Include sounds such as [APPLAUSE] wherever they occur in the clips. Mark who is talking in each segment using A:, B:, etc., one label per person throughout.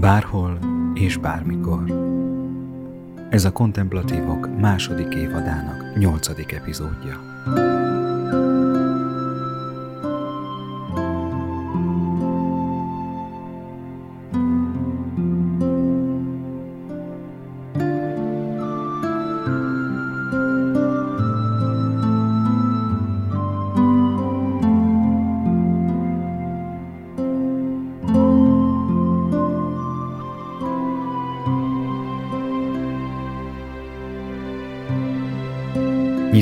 A: Bárhol és bármikor. Ez a Kontemplatívok második évadának nyolcadik epizódja.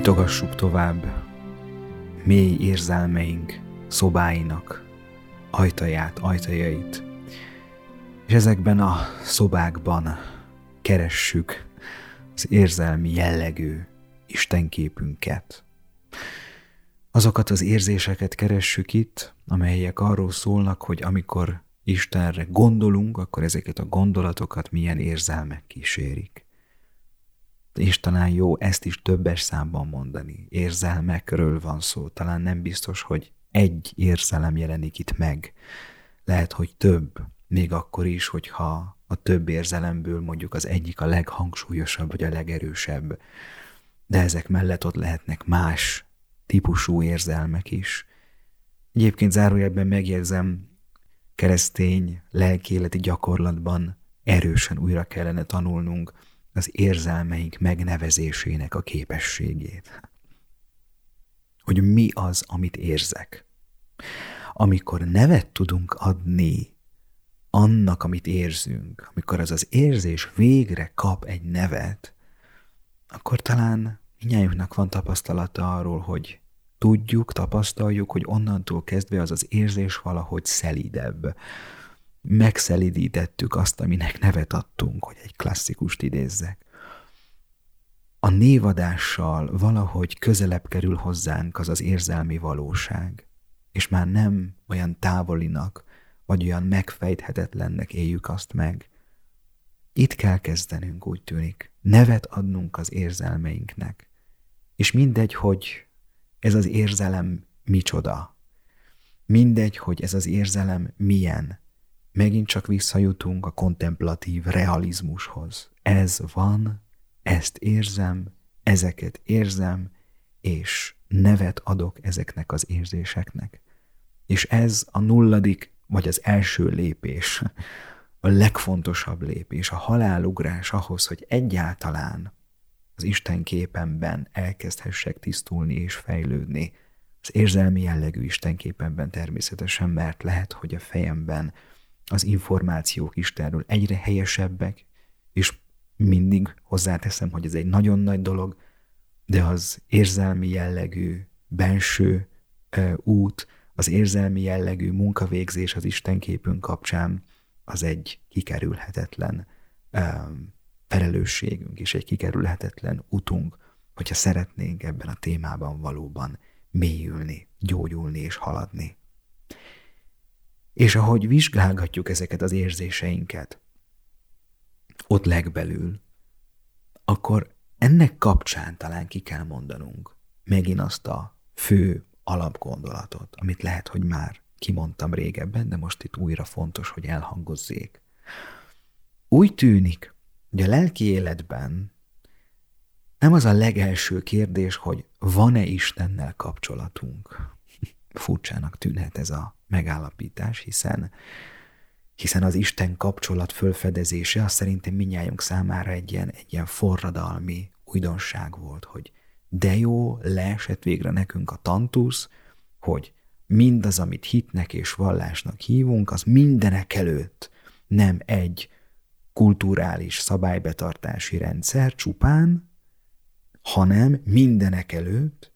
A: Nyitogassuk tovább mély érzelmeink szobáinak ajtaját, ajtajait, és ezekben a szobákban keressük az érzelmi jellegű Istenképünket. Azokat az érzéseket keressük itt, amelyek arról szólnak, hogy amikor Istenre gondolunk, akkor ezeket a gondolatokat milyen érzelmek kísérik és talán jó ezt is többes számban mondani. Érzelmekről van szó, talán nem biztos, hogy egy érzelem jelenik itt meg. Lehet, hogy több, még akkor is, hogyha a több érzelemből mondjuk az egyik a leghangsúlyosabb vagy a legerősebb. De ezek mellett ott lehetnek más típusú érzelmek is. Egyébként zárójelben megjegyzem, keresztény lelkéleti gyakorlatban erősen újra kellene tanulnunk az érzelmeink megnevezésének a képességét. Hogy mi az, amit érzek. Amikor nevet tudunk adni annak, amit érzünk, amikor az az érzés végre kap egy nevet, akkor talán minnyájunknak van tapasztalata arról, hogy tudjuk, tapasztaljuk, hogy onnantól kezdve az az érzés valahogy szelidebb, megszelidítettük azt, aminek nevet adtunk, hogy egy klasszikust idézzek. A névadással valahogy közelebb kerül hozzánk az az érzelmi valóság, és már nem olyan távolinak, vagy olyan megfejthetetlennek éljük azt meg. Itt kell kezdenünk, úgy tűnik, nevet adnunk az érzelmeinknek. És mindegy, hogy ez az érzelem micsoda. Mindegy, hogy ez az érzelem milyen, megint csak visszajutunk a kontemplatív realizmushoz. Ez van, ezt érzem, ezeket érzem, és nevet adok ezeknek az érzéseknek. És ez a nulladik, vagy az első lépés, a legfontosabb lépés, a halálugrás ahhoz, hogy egyáltalán az Isten képemben elkezdhessek tisztulni és fejlődni. Az érzelmi jellegű Isten képemben természetesen, mert lehet, hogy a fejemben az információk Istenről egyre helyesebbek, és mindig hozzáteszem, hogy ez egy nagyon nagy dolog, de az érzelmi jellegű benső ö, út, az érzelmi jellegű munkavégzés az Istenképünk kapcsán, az egy kikerülhetetlen ö, felelősségünk és egy kikerülhetetlen utunk, hogyha szeretnénk ebben a témában valóban mélyülni, gyógyulni és haladni. És ahogy vizsgálgatjuk ezeket az érzéseinket, ott legbelül, akkor ennek kapcsán talán ki kell mondanunk megint azt a fő alapgondolatot, amit lehet, hogy már kimondtam régebben, de most itt újra fontos, hogy elhangozzék. Úgy tűnik, hogy a lelki életben nem az a legelső kérdés, hogy van-e Istennel kapcsolatunk. Furcsának tűnhet ez a megállapítás, hiszen hiszen az Isten kapcsolat fölfedezése az szerintem minnyájunk számára egy ilyen, egy ilyen forradalmi újdonság volt, hogy de jó, leesett végre nekünk a tantusz, hogy mindaz, amit hitnek és vallásnak hívunk, az mindenek előtt nem egy kulturális szabálybetartási rendszer csupán, hanem mindenek előtt,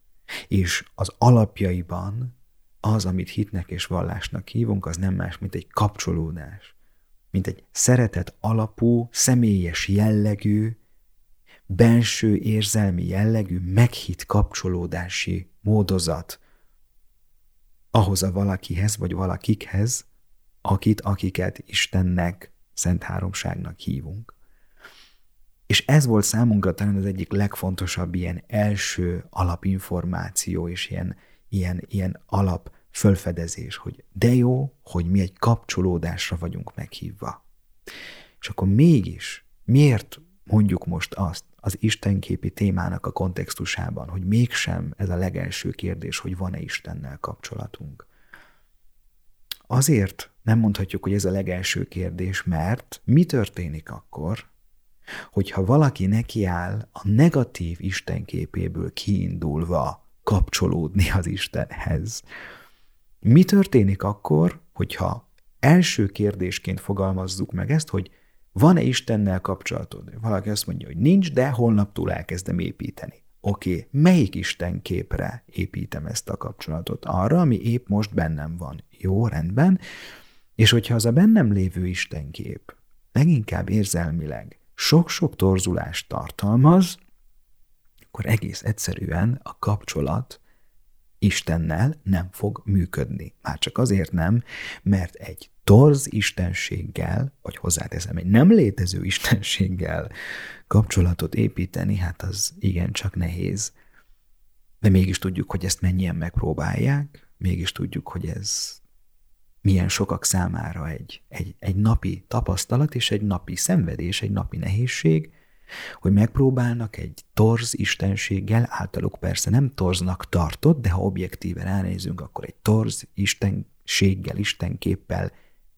A: és az alapjaiban az, amit hitnek és vallásnak hívunk, az nem más, mint egy kapcsolódás, mint egy szeretet alapú, személyes jellegű, benső érzelmi jellegű, meghitt kapcsolódási módozat ahhoz a valakihez vagy valakikhez, akit, akiket Istennek, Szent Háromságnak hívunk. És ez volt számunkra talán az egyik legfontosabb ilyen első alapinformáció és ilyen ilyen, ilyen alap fölfedezés, hogy de jó, hogy mi egy kapcsolódásra vagyunk meghívva. És akkor mégis, miért mondjuk most azt az istenképi témának a kontextusában, hogy mégsem ez a legelső kérdés, hogy van-e Istennel kapcsolatunk? Azért nem mondhatjuk, hogy ez a legelső kérdés, mert mi történik akkor, hogyha valaki nekiáll a negatív istenképéből kiindulva kapcsolódni az Istenhez. Mi történik akkor, hogyha első kérdésként fogalmazzuk meg ezt, hogy van-e Istennel kapcsolatod? Valaki azt mondja, hogy nincs, de holnaptól elkezdem építeni. Oké, okay, melyik Isten képre építem ezt a kapcsolatot? Arra, ami épp most bennem van. Jó, rendben. És hogyha az a bennem lévő Istenkép leginkább érzelmileg sok-sok torzulást tartalmaz, akkor egész egyszerűen a kapcsolat Istennel nem fog működni. Már csak azért nem, mert egy torz istenséggel, vagy hozzáteszem, egy nem létező istenséggel kapcsolatot építeni, hát az igencsak nehéz. De mégis tudjuk, hogy ezt mennyien megpróbálják, mégis tudjuk, hogy ez milyen sokak számára egy, egy, egy napi tapasztalat és egy napi szenvedés, egy napi nehézség, hogy megpróbálnak egy torz istenséggel, általuk persze nem torznak tartott, de ha objektíven elnézünk, akkor egy torz istenséggel, istenképpel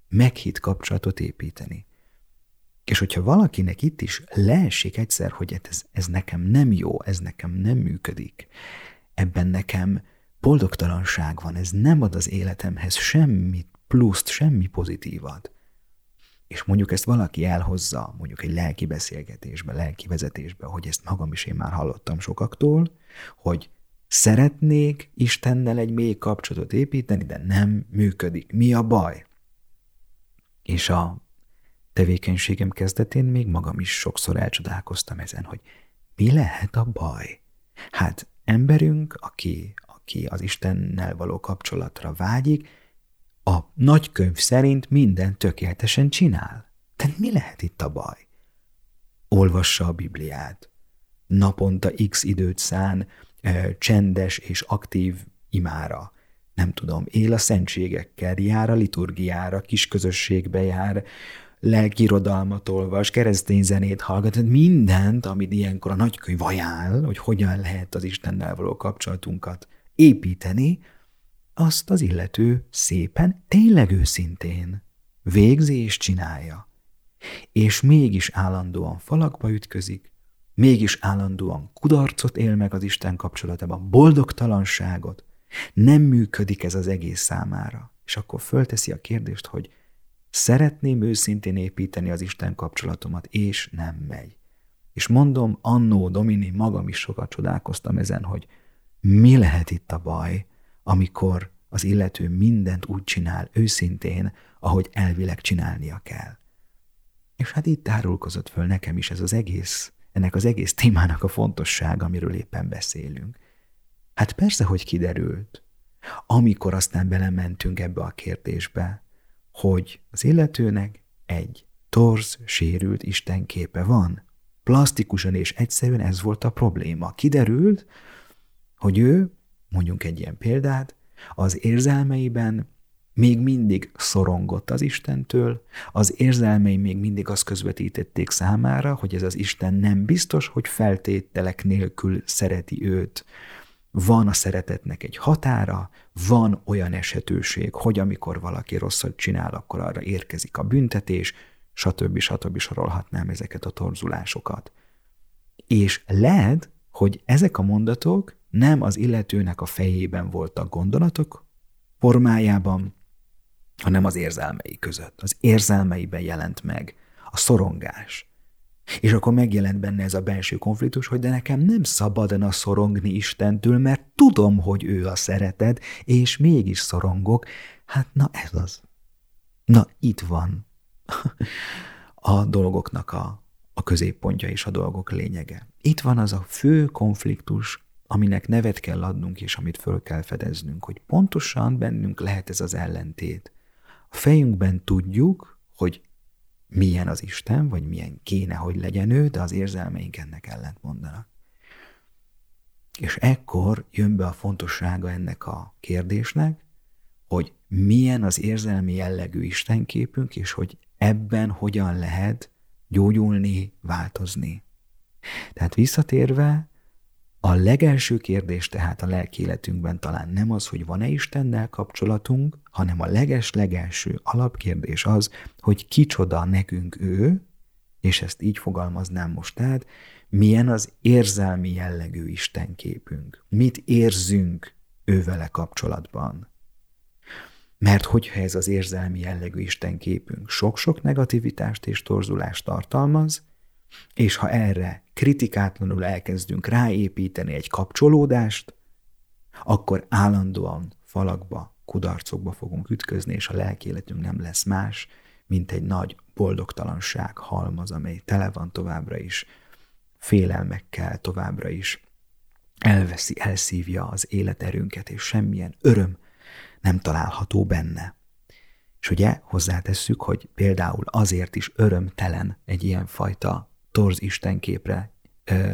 A: meghitt kapcsolatot építeni. És hogyha valakinek itt is leesik egyszer, hogy hát ez, ez nekem nem jó, ez nekem nem működik, ebben nekem boldogtalanság van, ez nem ad az életemhez semmit pluszt, semmi pozitívat, és mondjuk ezt valaki elhozza, mondjuk egy lelki beszélgetésbe, lelki vezetésbe, hogy ezt magam is én már hallottam sokaktól, hogy szeretnék Istennel egy mély kapcsolatot építeni, de nem működik. Mi a baj? És a tevékenységem kezdetén még magam is sokszor elcsodálkoztam ezen, hogy mi lehet a baj? Hát emberünk, aki, aki az Istennel való kapcsolatra vágyik, a nagykönyv szerint minden tökéletesen csinál. De mi lehet itt a baj? Olvassa a Bibliát. Naponta x időt szán csendes és aktív imára. Nem tudom, él a szentségekkel, jár a liturgiára, kis közösségbe jár, lelkirodalmat olvas, keresztény zenét hallgat, mindent, amit ilyenkor a nagykönyv ajánl, hogy hogyan lehet az Istennel való kapcsolatunkat építeni, azt az illető szépen, tényleg őszintén végzi és csinálja. És mégis állandóan falakba ütközik, mégis állandóan kudarcot él meg az Isten kapcsolatában, boldogtalanságot, nem működik ez az egész számára. És akkor fölteszi a kérdést, hogy szeretném őszintén építeni az Isten kapcsolatomat, és nem megy. És mondom, annó Domini, magam is sokat csodálkoztam ezen, hogy mi lehet itt a baj, amikor az illető mindent úgy csinál őszintén, ahogy elvileg csinálnia kell. És hát itt tárulkozott föl nekem is ez az egész, ennek az egész témának a fontossága, amiről éppen beszélünk. Hát persze, hogy kiderült, amikor aztán belementünk ebbe a kérdésbe, hogy az illetőnek egy torz, sérült istenképe van. Plastikusan és egyszerűen ez volt a probléma. Kiderült, hogy ő, mondjunk egy ilyen példát, az érzelmeiben még mindig szorongott az Istentől, az érzelmei még mindig azt közvetítették számára, hogy ez az Isten nem biztos, hogy feltételek nélkül szereti őt. Van a szeretetnek egy határa, van olyan esetőség, hogy amikor valaki rosszat csinál, akkor arra érkezik a büntetés, stb. stb. sorolhatnám ezeket a torzulásokat. És lehet, hogy ezek a mondatok nem az illetőnek a fejében voltak gondolatok formájában, hanem az érzelmei között. Az érzelmeiben jelent meg a szorongás. És akkor megjelent benne ez a belső konfliktus, hogy de nekem nem szabadna szorongni Istentől, mert tudom, hogy ő a szereted, és mégis szorongok. Hát na ez az. Na itt van [LAUGHS] a dolgoknak a, a középpontja és a dolgok lényege. Itt van az a fő konfliktus, aminek nevet kell adnunk, és amit föl kell fedeznünk, hogy pontosan bennünk lehet ez az ellentét. A fejünkben tudjuk, hogy milyen az Isten, vagy milyen kéne, hogy legyen ő, de az érzelmeink ennek ellent mondanak. És ekkor jön be a fontossága ennek a kérdésnek, hogy milyen az érzelmi jellegű Istenképünk, és hogy ebben hogyan lehet gyógyulni, változni. Tehát visszatérve, a legelső kérdés tehát a lelki életünkben talán nem az, hogy van-e Istennel kapcsolatunk, hanem a leges-legelső alapkérdés az, hogy kicsoda nekünk ő, és ezt így fogalmaznám most tehát, milyen az érzelmi jellegű Istenképünk. Mit érzünk ővele kapcsolatban. Mert hogyha ez az érzelmi jellegű Istenképünk sok-sok negativitást és torzulást tartalmaz, és ha erre kritikátlanul elkezdünk ráépíteni egy kapcsolódást, akkor állandóan falakba, kudarcokba fogunk ütközni, és a lelki nem lesz más, mint egy nagy boldogtalanság halmaz, amely tele van továbbra is félelmekkel, továbbra is elveszi, elszívja az életerőnket, és semmilyen öröm nem található benne. És ugye hozzátesszük, hogy például azért is örömtelen egy ilyen fajta torz istenképre ö,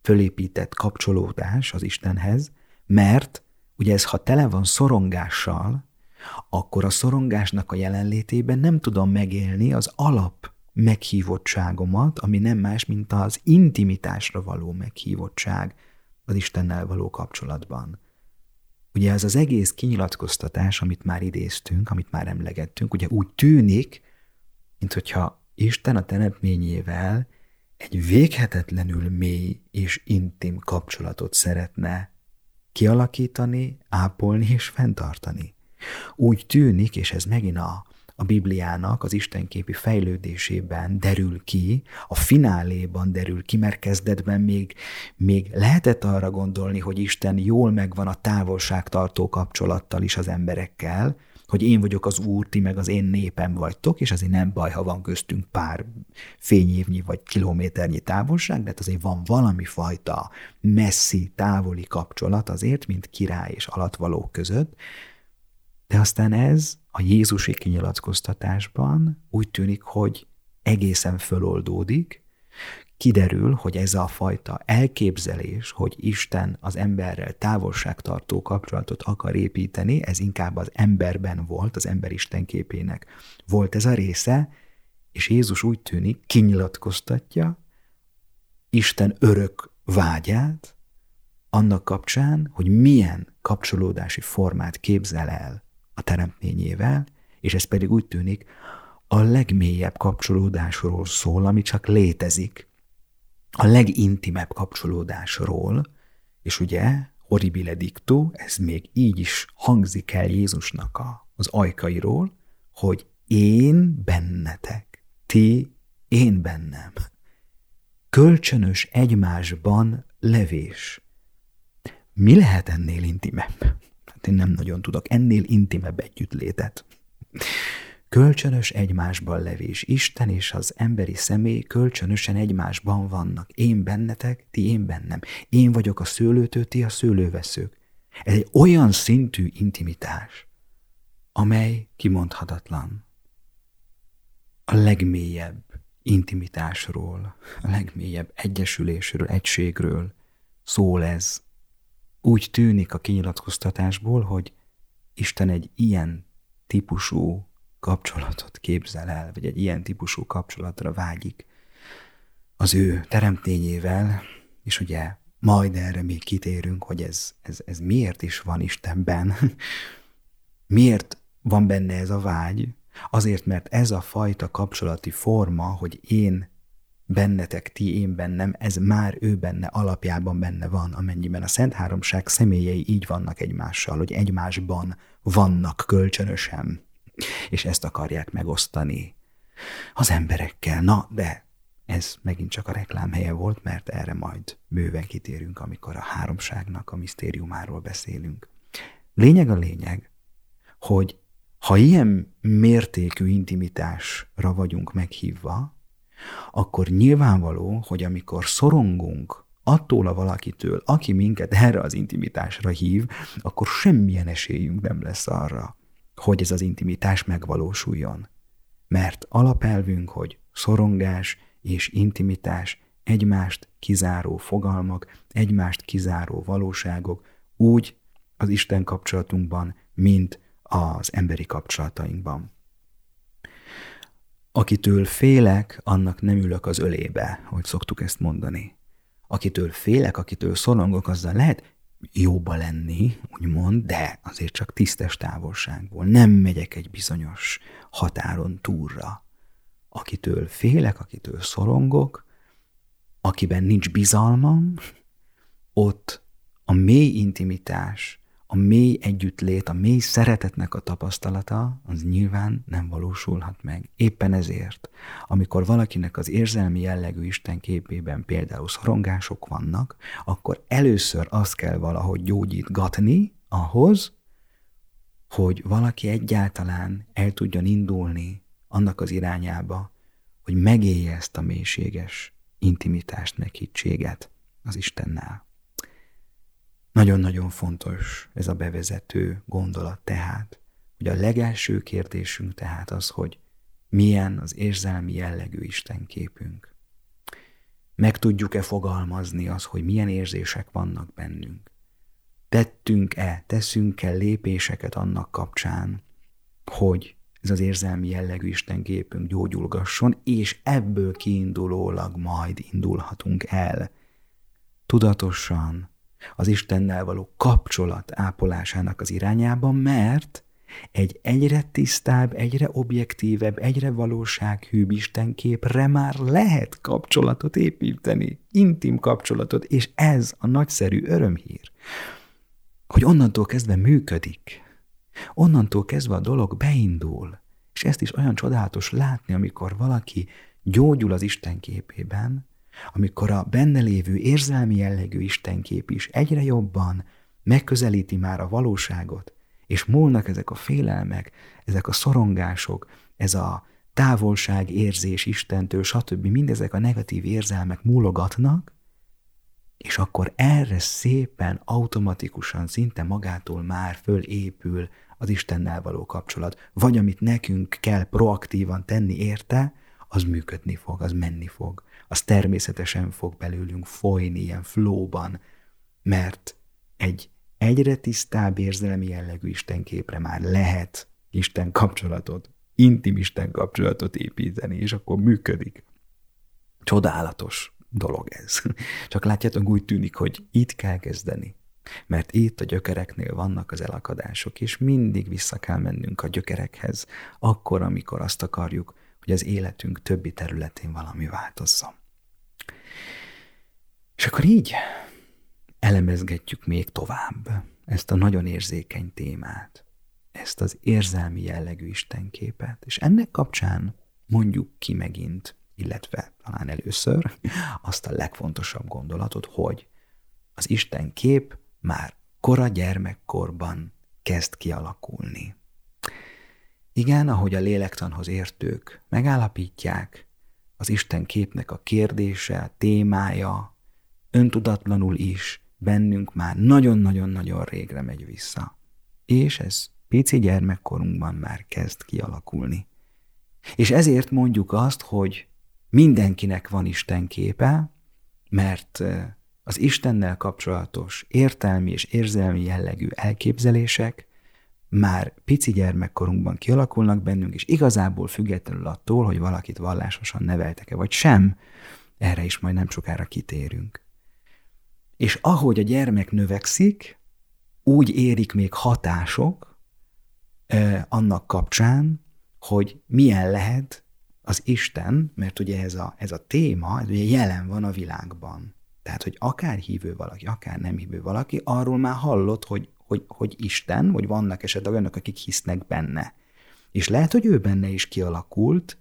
A: fölépített kapcsolódás az Istenhez, mert ugye ez, ha tele van szorongással, akkor a szorongásnak a jelenlétében nem tudom megélni az alap meghívottságomat, ami nem más, mint az intimitásra való meghívottság az Istennel való kapcsolatban. Ugye ez az egész kinyilatkoztatás, amit már idéztünk, amit már emlegettünk, ugye úgy tűnik, mint hogyha Isten a teremtményével egy véghetetlenül mély és intim kapcsolatot szeretne kialakítani, ápolni és fenntartani. Úgy tűnik, és ez megint a, a Bibliának az istenképi fejlődésében derül ki, a fináléban derül ki, mert kezdetben még, még lehetett arra gondolni, hogy Isten jól megvan a távolságtartó kapcsolattal is az emberekkel, hogy én vagyok az úr, ti meg az én népem vagytok, és azért nem baj, ha van köztünk pár fényévnyi vagy kilométernyi távolság, de hát azért van valami fajta messzi, távoli kapcsolat azért, mint király és alatvalók között, de aztán ez a Jézusi kinyilatkoztatásban úgy tűnik, hogy egészen föloldódik, kiderül, hogy ez a fajta elképzelés, hogy Isten az emberrel távolságtartó kapcsolatot akar építeni, ez inkább az emberben volt, az ember Isten képének volt ez a része, és Jézus úgy tűnik, kinyilatkoztatja Isten örök vágyát annak kapcsán, hogy milyen kapcsolódási formát képzel el a teremtményével, és ez pedig úgy tűnik, a legmélyebb kapcsolódásról szól, ami csak létezik, a legintimebb kapcsolódásról, és ugye horribile dictu, ez még így is hangzik el Jézusnak a, az ajkairól, hogy én bennetek, ti én bennem. Kölcsönös egymásban levés. Mi lehet ennél intimebb? Hát én nem nagyon tudok ennél intimebb együttlétet. Kölcsönös egymásban levés. Isten és az emberi személy kölcsönösen egymásban vannak. Én bennetek, ti én bennem. Én vagyok a szőlőtő, ti a szőlőveszők. Ez egy olyan szintű intimitás, amely kimondhatatlan. A legmélyebb intimitásról, a legmélyebb egyesülésről, egységről szól ez. Úgy tűnik a kinyilatkoztatásból, hogy Isten egy ilyen típusú kapcsolatot képzel el, vagy egy ilyen típusú kapcsolatra vágyik az ő teremtényével, és ugye majd erre még kitérünk, hogy ez, ez, ez miért is van Istenben, [LAUGHS] miért van benne ez a vágy, azért, mert ez a fajta kapcsolati forma, hogy én bennetek, ti én bennem, ez már ő benne alapjában benne van, amennyiben a Szent Háromság személyei így vannak egymással, hogy egymásban vannak kölcsönösen és ezt akarják megosztani az emberekkel. Na, de ez megint csak a reklám helye volt, mert erre majd bőven kitérünk, amikor a háromságnak a misztériumáról beszélünk. Lényeg a lényeg, hogy ha ilyen mértékű intimitásra vagyunk meghívva, akkor nyilvánvaló, hogy amikor szorongunk attól a valakitől, aki minket erre az intimitásra hív, akkor semmilyen esélyünk nem lesz arra, hogy ez az intimitás megvalósuljon. Mert alapelvünk, hogy szorongás és intimitás egymást kizáró fogalmak, egymást kizáró valóságok, úgy az Isten kapcsolatunkban, mint az emberi kapcsolatainkban. Akitől félek, annak nem ülök az ölébe, hogy szoktuk ezt mondani. Akitől félek, akitől szorongok, azzal lehet jóba lenni, úgymond, de azért csak tisztes távolságból. Nem megyek egy bizonyos határon túlra. Akitől félek, akitől szorongok, akiben nincs bizalmam, ott a mély intimitás, a mély együttlét, a mély szeretetnek a tapasztalata, az nyilván nem valósulhat meg. Éppen ezért, amikor valakinek az érzelmi jellegű Isten képében például szorongások vannak, akkor először azt kell valahogy gyógyítgatni ahhoz, hogy valaki egyáltalán el tudjon indulni annak az irányába, hogy megélje ezt a mélységes intimitást, meghittséget az Istennel. Nagyon-nagyon fontos ez a bevezető gondolat tehát, hogy a legelső kérdésünk tehát az, hogy milyen az érzelmi jellegű Isten képünk. Meg tudjuk-e fogalmazni az, hogy milyen érzések vannak bennünk? Tettünk-e, teszünk-e lépéseket annak kapcsán, hogy ez az érzelmi jellegű Isten képünk gyógyulgasson, és ebből kiindulólag majd indulhatunk el. Tudatosan, az Istennel való kapcsolat ápolásának az irányában, mert egy egyre tisztább, egyre objektívebb, egyre valósághűbb Istenképre már lehet kapcsolatot építeni, intim kapcsolatot, és ez a nagyszerű örömhír, hogy onnantól kezdve működik, onnantól kezdve a dolog beindul, és ezt is olyan csodálatos látni, amikor valaki gyógyul az Isten képében, amikor a benne lévő érzelmi jellegű Istenkép is egyre jobban megközelíti már a valóságot, és múlnak ezek a félelmek, ezek a szorongások, ez a távolság érzés Istentől, stb. mindezek a negatív érzelmek múlogatnak, és akkor erre szépen, automatikusan, szinte magától már fölépül az Istennel való kapcsolat. Vagy amit nekünk kell proaktívan tenni érte, az működni fog, az menni fog az természetesen fog belőlünk folyni ilyen flóban, mert egy egyre tisztább érzelmi jellegű Istenképre már lehet Isten kapcsolatot, intim Isten kapcsolatot építeni, és akkor működik. Csodálatos dolog ez. [LAUGHS] Csak látjátok, úgy tűnik, hogy itt kell kezdeni. Mert itt a gyökereknél vannak az elakadások, és mindig vissza kell mennünk a gyökerekhez, akkor, amikor azt akarjuk, hogy az életünk többi területén valami változzon. És akkor így elemezgetjük még tovább ezt a nagyon érzékeny témát, ezt az érzelmi jellegű istenképet, és ennek kapcsán mondjuk ki megint, illetve talán először azt a legfontosabb gondolatot, hogy az Isten kép már kora gyermekkorban kezd kialakulni. Igen, ahogy a lélektanhoz értők megállapítják, az Isten képnek a kérdése, témája, öntudatlanul is bennünk már nagyon-nagyon-nagyon régre megy vissza. És ez pici gyermekkorunkban már kezd kialakulni. És ezért mondjuk azt, hogy mindenkinek van Isten képe, mert az Istennel kapcsolatos értelmi és érzelmi jellegű elképzelések már pici gyermekkorunkban kialakulnak bennünk, és igazából függetlenül attól, hogy valakit vallásosan neveltek-e, vagy sem, erre is majd nem sokára kitérünk. És ahogy a gyermek növekszik, úgy érik még hatások eh, annak kapcsán, hogy milyen lehet az Isten, mert ugye ez a, ez a téma, ez ugye jelen van a világban. Tehát, hogy akár hívő valaki, akár nem hívő valaki, arról már hallott, hogy, hogy, hogy Isten, vagy vannak esetleg olyanok, akik hisznek benne. És lehet, hogy ő benne is kialakult,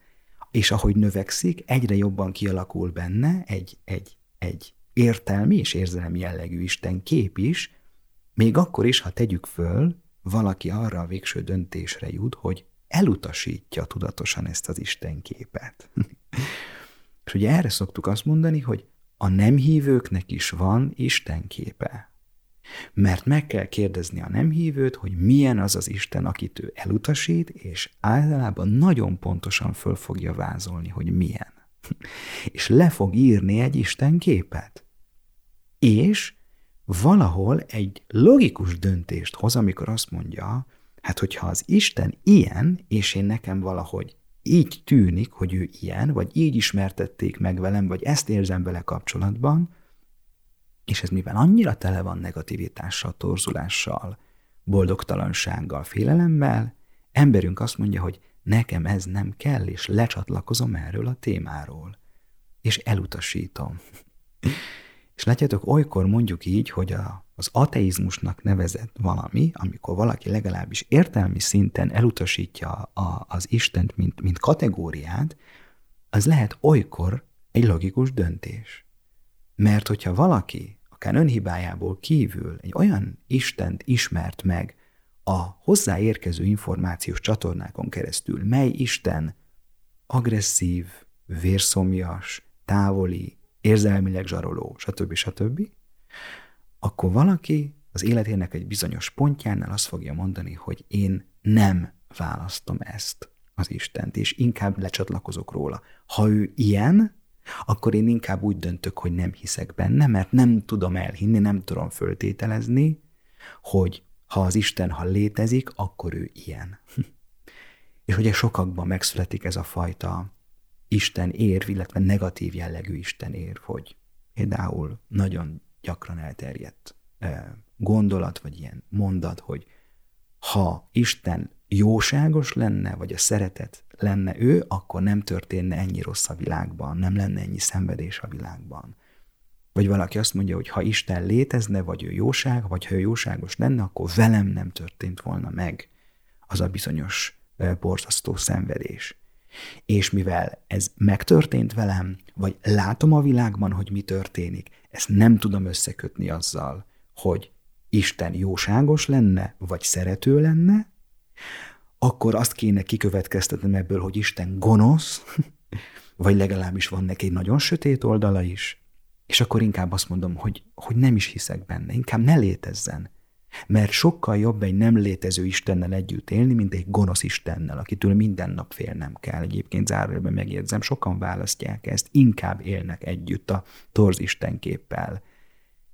A: és ahogy növekszik, egyre jobban kialakul benne egy, egy, egy értelmi és érzelmi jellegű Isten kép is, még akkor is, ha tegyük föl, valaki arra a végső döntésre jut, hogy elutasítja tudatosan ezt az Isten képet. [LAUGHS] és ugye erre szoktuk azt mondani, hogy a nem hívőknek is van Isten képe. Mert meg kell kérdezni a nem hívőt, hogy milyen az az Isten, akit ő elutasít, és általában nagyon pontosan föl fogja vázolni, hogy milyen. [LAUGHS] és le fog írni egy Isten képet. És valahol egy logikus döntést hoz, amikor azt mondja, hát hogyha az Isten ilyen, és én nekem valahogy így tűnik, hogy ő ilyen, vagy így ismertették meg velem, vagy ezt érzem vele kapcsolatban, és ez mivel annyira tele van negativitással, torzulással, boldogtalansággal, félelemmel, emberünk azt mondja, hogy nekem ez nem kell, és lecsatlakozom erről a témáról, és elutasítom. [LAUGHS] és látjátok, olykor mondjuk így, hogy a, az ateizmusnak nevezett valami, amikor valaki legalábbis értelmi szinten elutasítja a, az Istent, mint, mint kategóriát, az lehet olykor egy logikus döntés. Mert hogyha valaki, akár önhibájából kívül egy olyan Istent ismert meg a hozzáérkező információs csatornákon keresztül, mely Isten agresszív, vérszomjas, távoli, érzelmileg zsaroló, stb. stb., akkor valaki az életének egy bizonyos pontjánál azt fogja mondani, hogy én nem választom ezt az Istent, és inkább lecsatlakozok róla. Ha ő ilyen, akkor én inkább úgy döntök, hogy nem hiszek benne, mert nem tudom elhinni, nem tudom föltételezni, hogy ha az Isten, ha létezik, akkor ő ilyen. [LAUGHS] és ugye sokakban megszületik ez a fajta Isten érv, illetve negatív jellegű Isten érv, hogy például nagyon gyakran elterjedt gondolat, vagy ilyen mondat, hogy ha Isten jóságos lenne, vagy a szeretet lenne ő, akkor nem történne ennyi rossz a világban, nem lenne ennyi szenvedés a világban. Vagy valaki azt mondja, hogy ha Isten létezne, vagy ő jóság, vagy ha ő jóságos lenne, akkor velem nem történt volna meg az a bizonyos borzasztó szenvedés. És mivel ez megtörtént velem, vagy látom a világban, hogy mi történik, ezt nem tudom összekötni azzal, hogy Isten jóságos lenne, vagy szerető lenne, akkor azt kéne kikövetkeztetnem ebből, hogy Isten gonosz, [LAUGHS] vagy legalábbis van neki egy nagyon sötét oldala is, és akkor inkább azt mondom, hogy, hogy nem is hiszek benne, inkább ne létezzen. Mert sokkal jobb egy nem létező Istennel együtt élni, mint egy gonosz Istennel, akitől minden nap félnem kell. Egyébként zárójelben megjegyzem, sokan választják ezt, inkább élnek együtt a torz Istenképpel,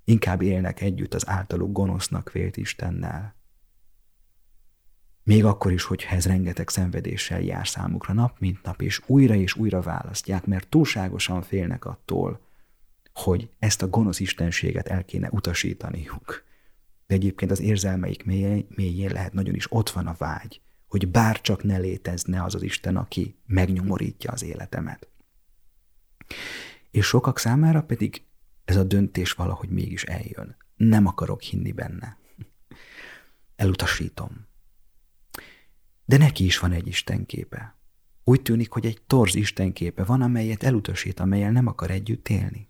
A: inkább élnek együtt az általuk gonosznak vélt Istennel. Még akkor is, hogyha ez rengeteg szenvedéssel jár számukra nap, mint nap, és újra és újra választják, mert túlságosan félnek attól, hogy ezt a gonosz istenséget el kéne utasítaniuk. De egyébként az érzelmeik mélyén lehet nagyon is ott van a vágy, hogy bárcsak ne létezne az az Isten, aki megnyomorítja az életemet. És sokak számára pedig ez a döntés valahogy mégis eljön. Nem akarok hinni benne. Elutasítom. De neki is van egy istenképe. Úgy tűnik, hogy egy torz istenképe van, amelyet elutasít, amelyel nem akar együtt élni.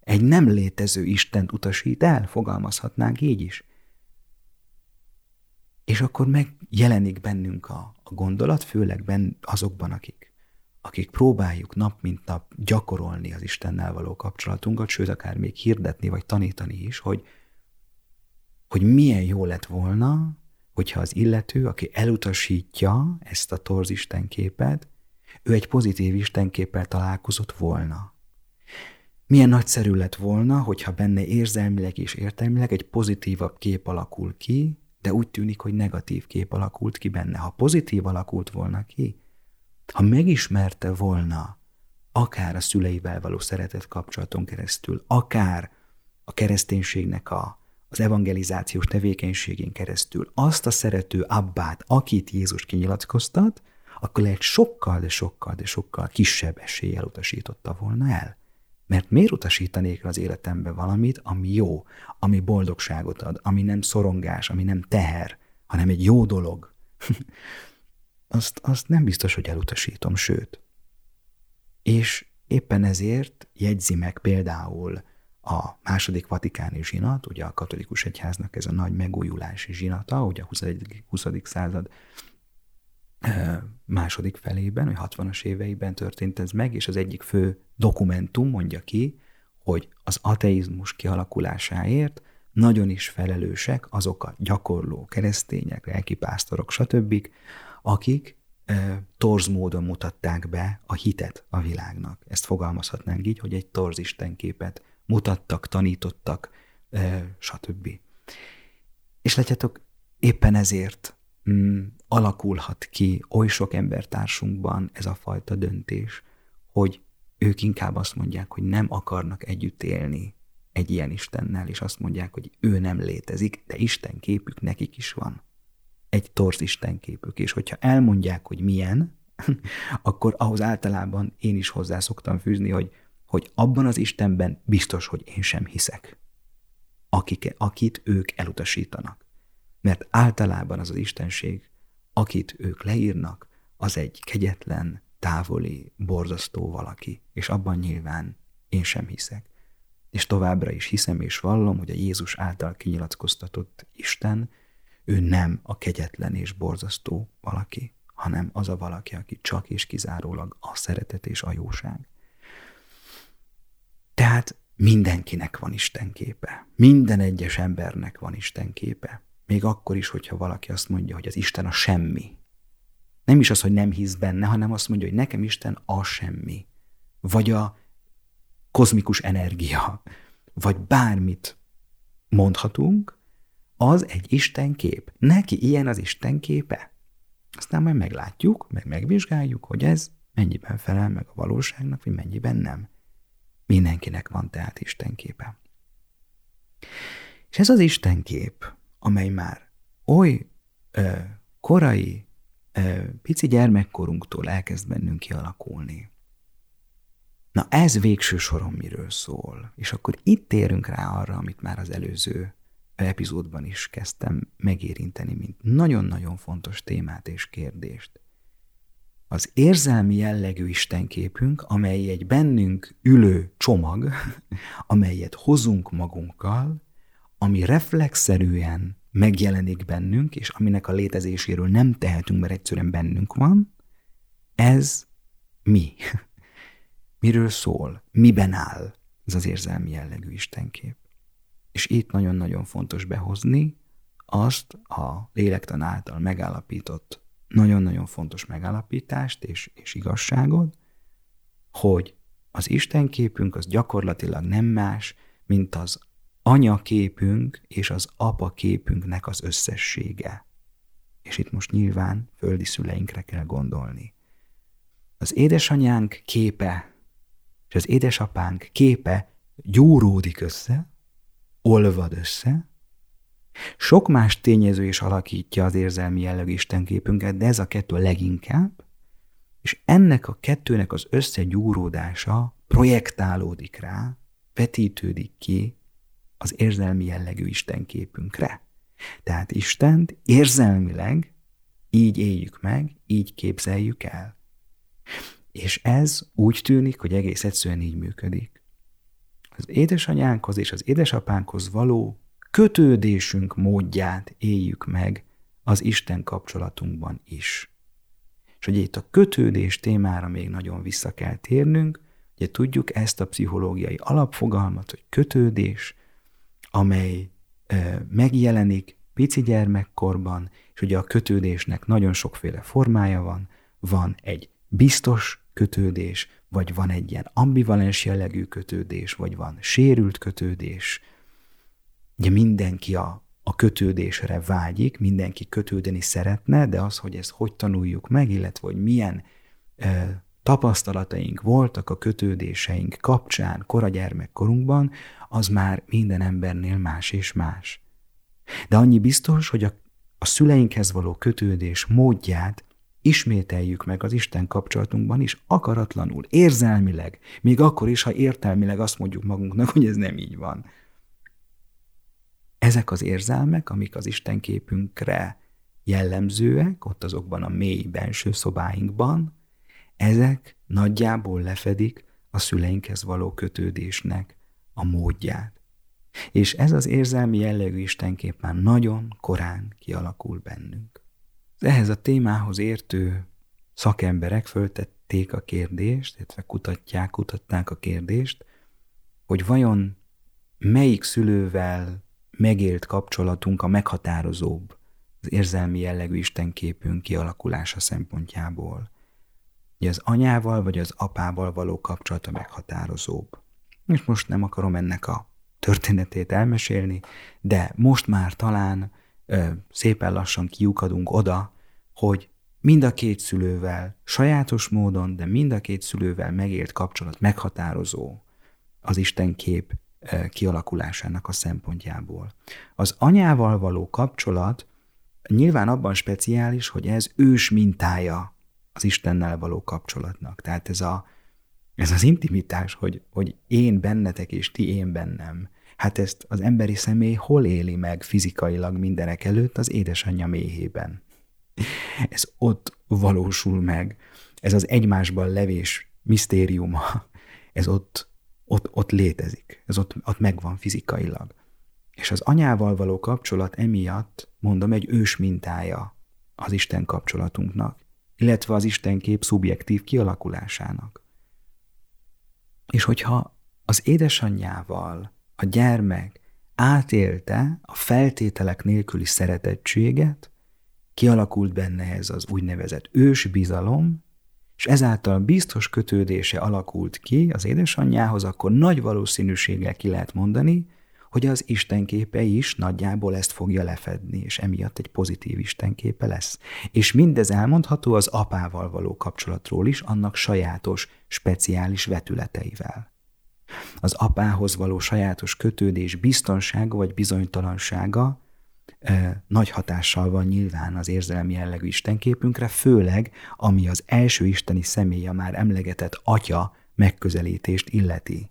A: Egy nem létező Istent utasít el, fogalmazhatnánk így is. És akkor megjelenik bennünk a, a gondolat, főleg ben, azokban, akik, akik próbáljuk nap mint nap gyakorolni az Istennel való kapcsolatunkat, sőt, akár még hirdetni vagy tanítani is, hogy, hogy milyen jó lett volna, hogyha az illető, aki elutasítja ezt a torz istenképet, ő egy pozitív istenképpel találkozott volna. Milyen nagyszerű lett volna, hogyha benne érzelmileg és értelmileg egy pozitívabb kép alakul ki, de úgy tűnik, hogy negatív kép alakult ki benne. Ha pozitív alakult volna ki, ha megismerte volna akár a szüleivel való szeretet kapcsolaton keresztül, akár a kereszténységnek a, az evangelizációs tevékenységén keresztül azt a szerető abbát, akit Jézus kinyilatkoztat, akkor lehet sokkal, de sokkal, de sokkal kisebb eséllyel utasította volna el. Mert miért utasítanék az életembe valamit, ami jó, ami boldogságot ad, ami nem szorongás, ami nem teher, hanem egy jó dolog? [LAUGHS] azt, azt nem biztos, hogy elutasítom, sőt. És éppen ezért jegyzi meg például a második vatikáni zsinat, ugye a katolikus egyháznak ez a nagy megújulási zsinata, ugye a 20. 20. század második felében, vagy 60-as éveiben történt ez meg, és az egyik fő dokumentum mondja ki, hogy az ateizmus kialakulásáért nagyon is felelősek azok a gyakorló keresztények, lelkipásztorok, stb., akik torz módon mutatták be a hitet a világnak. Ezt fogalmazhatnánk így, hogy egy torz istenképet mutattak, tanítottak, stb. És látjátok, éppen ezért mm, alakulhat ki oly sok embertársunkban ez a fajta döntés, hogy ők inkább azt mondják, hogy nem akarnak együtt élni egy ilyen Istennel, és azt mondják, hogy ő nem létezik, de Isten képük nekik is van. Egy torz Isten képük, és hogyha elmondják, hogy milyen, [LAUGHS] akkor ahhoz általában én is hozzá szoktam fűzni, hogy, hogy abban az Istenben biztos, hogy én sem hiszek, akik, akit ők elutasítanak. Mert általában az az Istenség, akit ők leírnak, az egy kegyetlen, távoli, borzasztó valaki, és abban nyilván én sem hiszek. És továbbra is hiszem és vallom, hogy a Jézus által kinyilatkoztatott Isten, ő nem a kegyetlen és borzasztó valaki, hanem az a valaki, aki csak és kizárólag a szeretet és a jóság. Tehát mindenkinek van Isten képe. Minden egyes embernek van Isten képe. Még akkor is, hogyha valaki azt mondja, hogy az Isten a semmi. Nem is az, hogy nem hisz benne, hanem azt mondja, hogy nekem Isten a semmi. Vagy a kozmikus energia, vagy bármit mondhatunk, az egy Isten kép. Neki ilyen az Isten képe. Aztán majd meglátjuk, meg megvizsgáljuk, hogy ez mennyiben felel meg a valóságnak, vagy mennyiben nem. Mindenkinek van tehát Isten képe. És ez az Isten kép, amely már oly ö, korai, ö, pici gyermekkorunktól elkezd bennünk kialakulni. Na ez végső soron miről szól. És akkor itt térünk rá arra, amit már az előző epizódban is kezdtem megérinteni, mint nagyon-nagyon fontos témát és kérdést. Az érzelmi jellegű istenképünk, amely egy bennünk ülő csomag, [LAUGHS] amelyet hozunk magunkkal, ami reflexzerűen megjelenik bennünk, és aminek a létezéséről nem tehetünk, mert egyszerűen bennünk van, ez mi? [LAUGHS] Miről szól? Miben áll ez az érzelmi jellegű istenkép? És itt nagyon-nagyon fontos behozni azt a lélektan által megállapított nagyon-nagyon fontos megállapítást és, és igazságot, hogy az Istenképünk az gyakorlatilag nem más, mint az anyaképünk és az apa képünknek az összessége. És itt most nyilván földi szüleinkre kell gondolni. Az édesanyánk képe és az édesapánk képe gyúródik össze, olvad össze, sok más tényező is alakítja az érzelmi jellegű istenképünket, de ez a kettő leginkább, és ennek a kettőnek az összegyúródása projektálódik rá, vetítődik ki az érzelmi jellegű istenképünkre. Tehát Istent érzelmileg így éljük meg, így képzeljük el. És ez úgy tűnik, hogy egész egyszerűen így működik. Az édesanyánkhoz és az édesapánkhoz való kötődésünk módját éljük meg az Isten kapcsolatunkban is. És hogy itt a kötődés témára még nagyon vissza kell térnünk, ugye tudjuk ezt a pszichológiai alapfogalmat, hogy kötődés, amely ö, megjelenik pici gyermekkorban, és ugye a kötődésnek nagyon sokféle formája van, van egy biztos kötődés, vagy van egy ilyen ambivalens jellegű kötődés, vagy van sérült kötődés, Ugye mindenki a, a kötődésre vágyik, mindenki kötődeni szeretne, de az, hogy ezt hogy tanuljuk meg, illetve hogy milyen e, tapasztalataink voltak a kötődéseink kapcsán kora gyermekkorunkban, az már minden embernél más és más. De annyi biztos, hogy a, a szüleinkhez való kötődés módját ismételjük meg az Isten kapcsolatunkban is akaratlanul, érzelmileg, még akkor is, ha értelmileg azt mondjuk magunknak, hogy ez nem így van. Ezek az érzelmek, amik az Isten képünkre jellemzőek, ott azokban a mély benső szobáinkban, ezek nagyjából lefedik a szüleinkhez való kötődésnek a módját. És ez az érzelmi jellegű Istenkép már nagyon korán kialakul bennünk. Ehhez a témához értő szakemberek föltették a kérdést, illetve kutatják, kutatták a kérdést, hogy vajon melyik szülővel megélt kapcsolatunk a meghatározóbb az érzelmi jellegű istenképünk kialakulása szempontjából. Ugye az anyával vagy az apával való kapcsolata meghatározóbb. És most nem akarom ennek a történetét elmesélni, de most már talán szépen lassan kiukadunk oda, hogy mind a két szülővel sajátos módon, de mind a két szülővel megélt kapcsolat meghatározó az Isten kép kialakulásának a szempontjából. Az anyával való kapcsolat nyilván abban speciális, hogy ez ős mintája az Istennel való kapcsolatnak. Tehát ez, a, ez az intimitás, hogy, hogy én bennetek és ti én bennem. Hát ezt az emberi személy hol éli meg fizikailag mindenek előtt? Az édesanyja méhében. [LAUGHS] Ez ott valósul meg. Ez az egymásban levés misztériuma. [LAUGHS] Ez ott, ott, ott létezik. Ez ott, ott megvan fizikailag. És az anyával való kapcsolat emiatt, mondom, egy ős mintája az Isten kapcsolatunknak, illetve az Isten kép szubjektív kialakulásának. És hogyha az édesanyjával a gyermek átélte a feltételek nélküli szeretettséget, kialakult benne ez az úgynevezett ős bizalom, és ezáltal biztos kötődése alakult ki az édesanyjához, akkor nagy valószínűséggel ki lehet mondani, hogy az istenképe is nagyjából ezt fogja lefedni, és emiatt egy pozitív istenképe lesz. És mindez elmondható az apával való kapcsolatról is, annak sajátos, speciális vetületeivel. Az apához való sajátos kötődés biztonsága vagy bizonytalansága nagy hatással van nyilván az érzelmi jellegű istenképünkre, főleg ami az első isteni személye már emlegetett atya megközelítést illeti.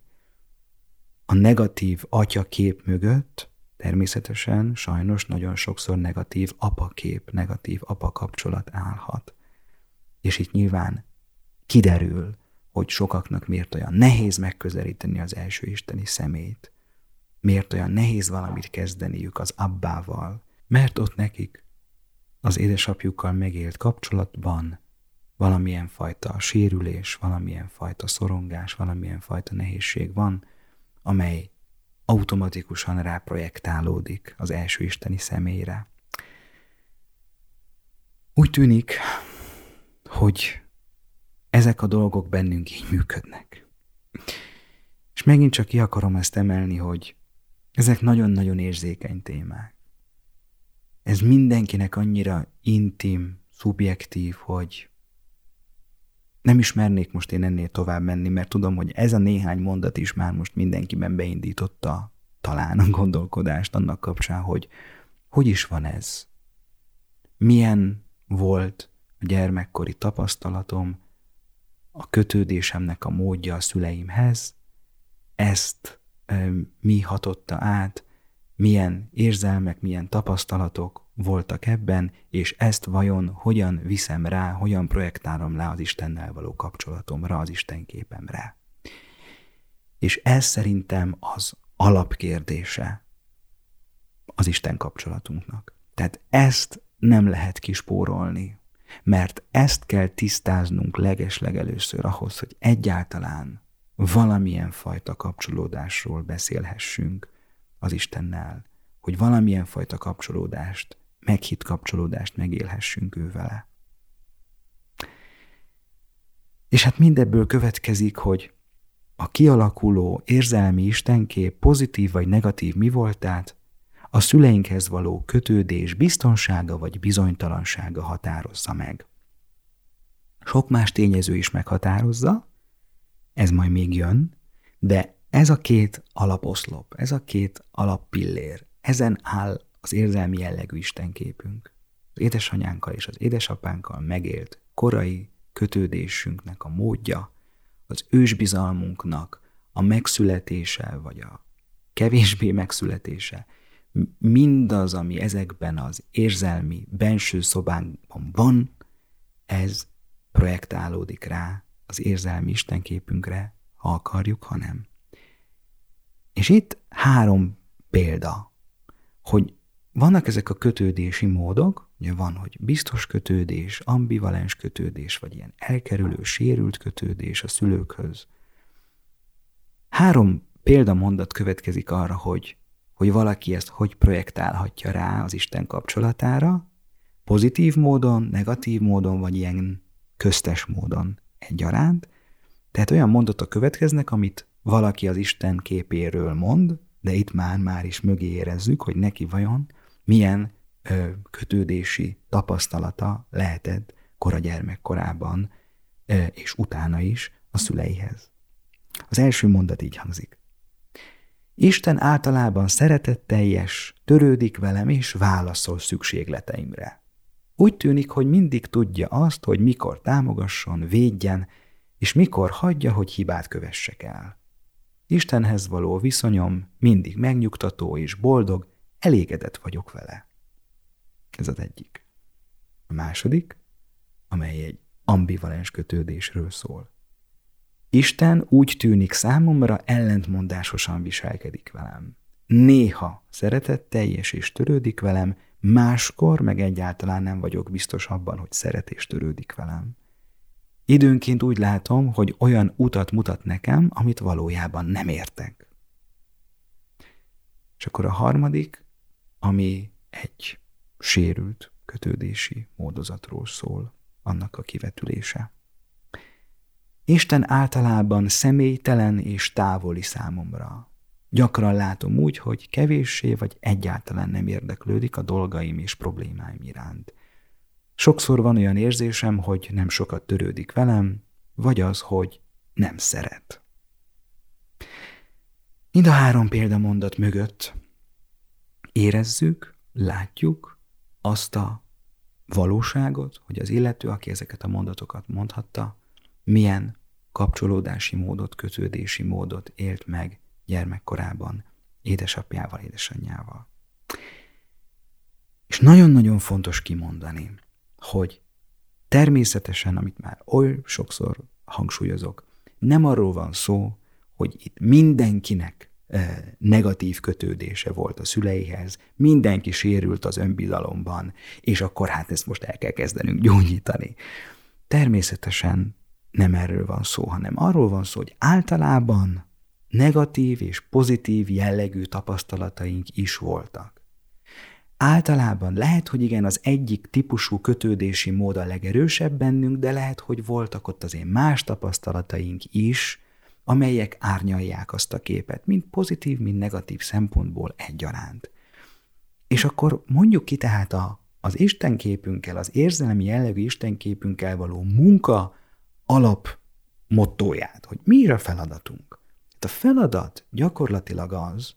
A: A negatív atya kép mögött természetesen sajnos nagyon sokszor negatív apakép, negatív apa kapcsolat állhat. És itt nyilván kiderül, hogy sokaknak miért olyan nehéz megközelíteni az első isteni szemét, miért olyan nehéz valamit kezdeniük az abbával, mert ott nekik az édesapjukkal megélt kapcsolatban valamilyen fajta sérülés, valamilyen fajta szorongás, valamilyen fajta nehézség van, amely automatikusan ráprojektálódik az első isteni személyre. Úgy tűnik, hogy ezek a dolgok bennünk így működnek. És megint csak ki akarom ezt emelni, hogy ezek nagyon-nagyon érzékeny témák. Ez mindenkinek annyira intim, szubjektív, hogy nem is mernék most én ennél tovább menni, mert tudom, hogy ez a néhány mondat is már most mindenkiben beindította talán a gondolkodást annak kapcsán, hogy hogy is van ez? Milyen volt a gyermekkori tapasztalatom, a kötődésemnek a módja a szüleimhez, ezt mi hatotta át, milyen érzelmek, milyen tapasztalatok voltak ebben, és ezt vajon hogyan viszem rá, hogyan projektálom rá az Istennel való kapcsolatomra, az Isten képemre. És ez szerintem az alapkérdése az Isten kapcsolatunknak. Tehát ezt nem lehet kispórolni, mert ezt kell tisztáznunk legeslegelőször ahhoz, hogy egyáltalán valamilyen fajta kapcsolódásról beszélhessünk az Istennel, hogy valamilyen fajta kapcsolódást meghitt kapcsolódást megélhessünk ő vele. És hát mindebből következik, hogy a kialakuló érzelmi istenkép pozitív vagy negatív mi voltát a szüleinkhez való kötődés biztonsága vagy bizonytalansága határozza meg. Sok más tényező is meghatározza, ez majd még jön, de ez a két alaposzlop, ez a két alappillér, ezen áll az érzelmi jellegű istenképünk. Az édesanyánkkal és az édesapánkkal megélt korai kötődésünknek a módja, az ősbizalmunknak a megszületése, vagy a kevésbé megszületése, mindaz, ami ezekben az érzelmi benső szobánkban van, ez projektálódik rá az érzelmi istenképünkre, ha akarjuk, ha nem. És itt három példa, hogy vannak ezek a kötődési módok, ugye van, hogy biztos kötődés, ambivalens kötődés, vagy ilyen elkerülő, sérült kötődés a szülőkhöz. Három példamondat következik arra, hogy, hogy valaki ezt hogy projektálhatja rá az Isten kapcsolatára, pozitív módon, negatív módon, vagy ilyen köztes módon egyaránt. Tehát olyan mondatok következnek, amit valaki az Isten képéről mond, de itt már már is mögé érezzük, hogy neki vajon milyen kötődési tapasztalata lehetett kora gyermekkorában és utána is a szüleihez. Az első mondat így hangzik. Isten általában szeretetteljes, törődik velem és válaszol szükségleteimre. Úgy tűnik, hogy mindig tudja azt, hogy mikor támogasson, védjen, és mikor hagyja, hogy hibát kövessek el. Istenhez való viszonyom mindig megnyugtató és boldog, elégedett vagyok vele. Ez az egyik. A második, amely egy ambivalens kötődésről szól. Isten úgy tűnik számomra ellentmondásosan viselkedik velem. Néha szeretetteljes és törődik velem, máskor meg egyáltalán nem vagyok biztos abban, hogy szeret és törődik velem. Időnként úgy látom, hogy olyan utat mutat nekem, amit valójában nem értek. És akkor a harmadik, ami egy sérült kötődési módozatról szól, annak a kivetülése. Isten általában személytelen és távoli számomra. Gyakran látom úgy, hogy kevéssé vagy egyáltalán nem érdeklődik a dolgaim és problémáim iránt. Sokszor van olyan érzésem, hogy nem sokat törődik velem, vagy az, hogy nem szeret. Mind a három példamondat mögött érezzük, látjuk azt a valóságot, hogy az illető, aki ezeket a mondatokat mondhatta, milyen kapcsolódási módot, kötődési módot élt meg gyermekkorában édesapjával, édesanyjával. És nagyon-nagyon fontos kimondani, hogy természetesen, amit már oly sokszor hangsúlyozok, nem arról van szó, hogy itt mindenkinek negatív kötődése volt a szüleihez, mindenki sérült az önbizalomban, és akkor hát ezt most el kell kezdenünk gyógyítani. Természetesen nem erről van szó, hanem arról van szó, hogy általában negatív és pozitív jellegű tapasztalataink is voltak. Általában lehet, hogy igen, az egyik típusú kötődési mód a legerősebb bennünk, de lehet, hogy voltak ott azért más tapasztalataink is, amelyek árnyalják azt a képet, mind pozitív, mind negatív szempontból egyaránt. És akkor mondjuk ki tehát a, az istenképünkkel, az érzelmi jellegű istenképünkkel való munka alap mottóját, hogy mi a feladatunk. A feladat gyakorlatilag az,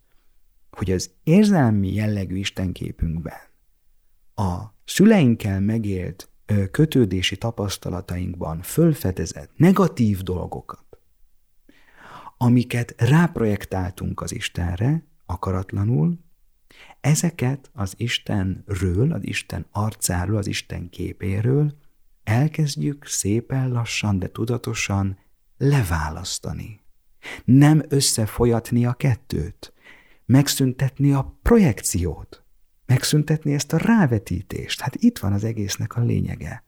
A: hogy az érzelmi jellegű istenképünkben a szüleinkkel megélt kötődési tapasztalatainkban fölfedezett negatív dolgokat, amiket ráprojektáltunk az Istenre, akaratlanul, ezeket az Istenről, az Isten arcáról, az Isten képéről elkezdjük szépen lassan, de tudatosan leválasztani. Nem összefolyatni a kettőt, megszüntetni a projekciót, megszüntetni ezt a rávetítést. Hát itt van az egésznek a lényege.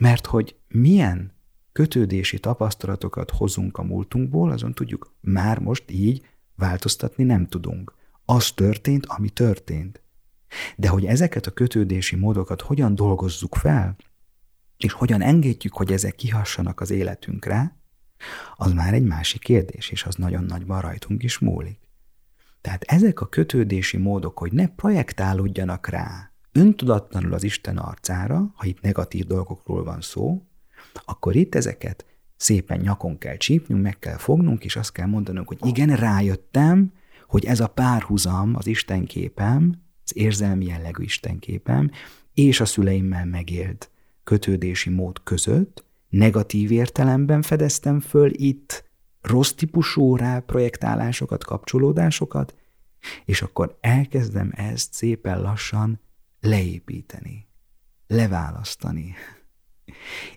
A: Mert hogy milyen kötődési tapasztalatokat hozunk a múltunkból, azon tudjuk, már most így változtatni nem tudunk. Az történt, ami történt. De hogy ezeket a kötődési módokat hogyan dolgozzuk fel, és hogyan engedjük, hogy ezek kihassanak az életünkre, az már egy másik kérdés, és az nagyon nagyban rajtunk is múlik. Tehát ezek a kötődési módok, hogy ne projektálódjanak rá öntudatlanul az Isten arcára, ha itt negatív dolgokról van szó, akkor itt ezeket szépen nyakon kell csípnünk, meg kell fognunk, és azt kell mondanunk, hogy igen, rájöttem, hogy ez a párhuzam az Isten képem, az érzelmi jellegű Isten képem, és a szüleimmel megélt kötődési mód között negatív értelemben fedeztem föl itt rossz típusú rá projektálásokat, kapcsolódásokat, és akkor elkezdem ezt szépen lassan leépíteni, leválasztani,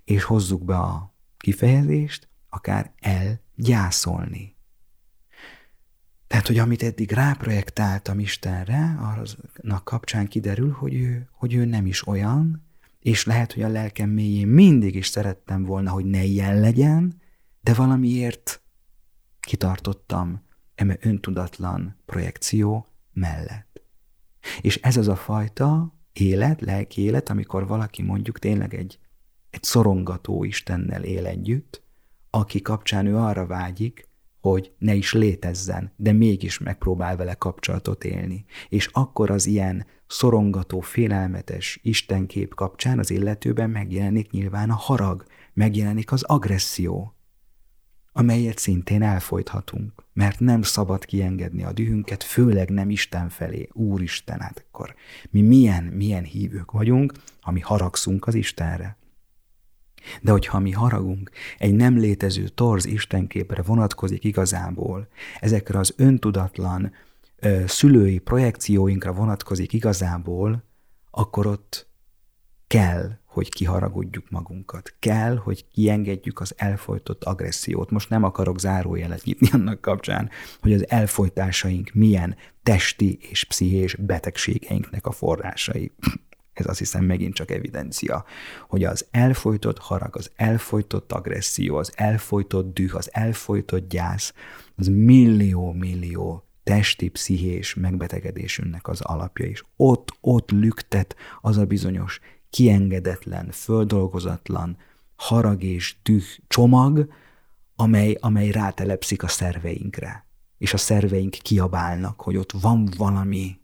A: és hozzuk be a kifejezést, akár elgyászolni. Tehát, hogy amit eddig ráprojektáltam Istenre, aznak kapcsán kiderül, hogy ő, hogy ő nem is olyan, és lehet, hogy a lelkem mélyén mindig is szerettem volna, hogy ne ilyen legyen, de valamiért kitartottam eme öntudatlan projekció mellett. És ez az a fajta élet, lelki élet, amikor valaki mondjuk tényleg egy, egy szorongató Istennel él együtt, aki kapcsán ő arra vágyik, hogy ne is létezzen, de mégis megpróbál vele kapcsolatot élni. És akkor az ilyen szorongató, félelmetes istenkép kapcsán az illetőben megjelenik nyilván a harag, megjelenik az agresszió, amelyet szintén elfolythatunk, mert nem szabad kiengedni a dühünket, főleg nem Isten felé. Úristen, hát akkor mi milyen, milyen hívők vagyunk, ha mi haragszunk az Istenre. De hogyha mi haragunk egy nem létező torz istenképre vonatkozik igazából, ezekre az öntudatlan ö, szülői projekcióinkra vonatkozik igazából, akkor ott kell, hogy kiharagudjuk magunkat. Kell, hogy kiengedjük az elfolytott agressziót. Most nem akarok zárójelet nyitni annak kapcsán, hogy az elfolytásaink milyen testi és pszichés betegségeinknek a forrásai. Ez azt hiszem megint csak evidencia, hogy az elfolytott harag, az elfolytott agresszió, az elfolytott düh, az elfolytott gyász, az millió-millió testi, pszichés megbetegedésünknek az alapja, és ott, ott lüktet az a bizonyos kiengedetlen, földolgozatlan harag és düh csomag, amely, amely rátelepszik a szerveinkre. És a szerveink kiabálnak, hogy ott van valami,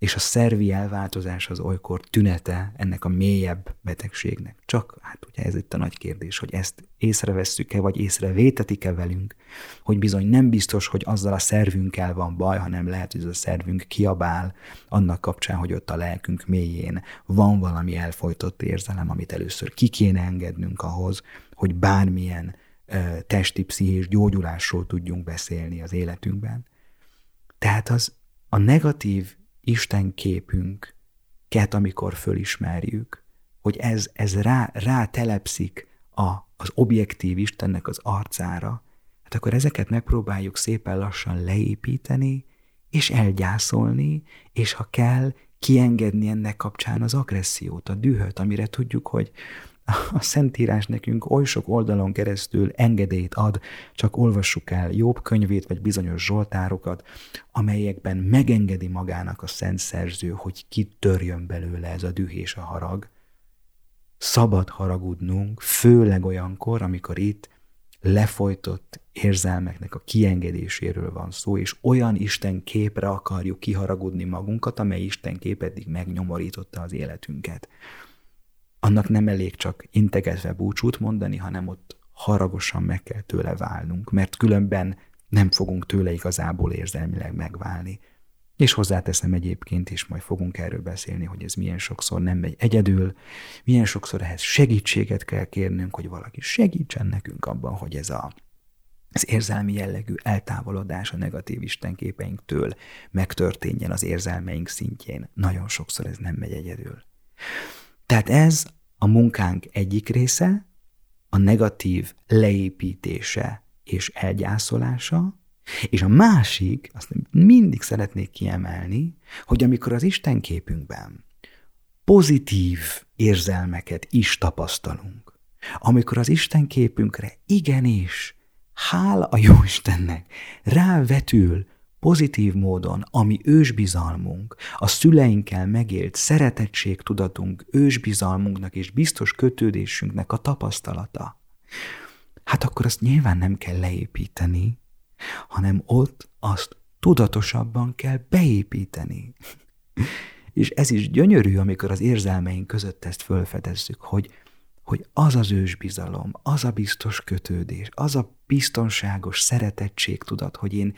A: és a szervi elváltozás az olykor tünete ennek a mélyebb betegségnek. Csak, hát ugye ez itt a nagy kérdés, hogy ezt észrevesszük-e, vagy észrevétetik-e velünk, hogy bizony nem biztos, hogy azzal a szervünkkel van baj, hanem lehet, hogy ez a szervünk kiabál annak kapcsán, hogy ott a lelkünk mélyén van valami elfolytott érzelem, amit először ki kéne engednünk ahhoz, hogy bármilyen testi, pszichés gyógyulásról tudjunk beszélni az életünkben. Tehát az a negatív Isten képünket, amikor fölismerjük, hogy ez, ez rá, rá telepszik a, az objektív Istennek az arcára, hát akkor ezeket megpróbáljuk szépen lassan leépíteni, és elgyászolni, és ha kell, kiengedni ennek kapcsán az agressziót, a dühöt, amire tudjuk, hogy a Szentírás nekünk oly sok oldalon keresztül engedélyt ad, csak olvassuk el Jobb könyvét, vagy bizonyos zsoltárokat, amelyekben megengedi magának a Szent Szerző, hogy kitörjön belőle ez a düh és a harag. Szabad haragudnunk, főleg olyankor, amikor itt lefolytott érzelmeknek a kiengedéséről van szó, és olyan Isten képre akarjuk kiharagudni magunkat, amely Isten kép eddig megnyomorította az életünket annak nem elég csak integetve búcsút mondani, hanem ott haragosan meg kell tőle válnunk, mert különben nem fogunk tőle igazából érzelmileg megválni. És hozzáteszem egyébként is, majd fogunk erről beszélni, hogy ez milyen sokszor nem megy egyedül, milyen sokszor ehhez segítséget kell kérnünk, hogy valaki segítsen nekünk abban, hogy ez a, az érzelmi jellegű eltávolodás a negatív istenképeinktől megtörténjen az érzelmeink szintjén. Nagyon sokszor ez nem megy egyedül. Tehát ez a munkánk egyik része, a negatív leépítése és elgyászolása, és a másik, azt mindig szeretnék kiemelni, hogy amikor az Isten képünkben pozitív érzelmeket is tapasztalunk, amikor az Isten képünkre igenis, hála a jó Istennek, rávetül pozitív módon, ami ősbizalmunk, a szüleinkkel megélt szeretettségtudatunk, ősbizalmunknak és biztos kötődésünknek a tapasztalata, hát akkor azt nyilván nem kell leépíteni, hanem ott azt tudatosabban kell beépíteni. és ez is gyönyörű, amikor az érzelmeink között ezt fölfedezzük, hogy, hogy az az ősbizalom, az a biztos kötődés, az a biztonságos szeretettségtudat, hogy én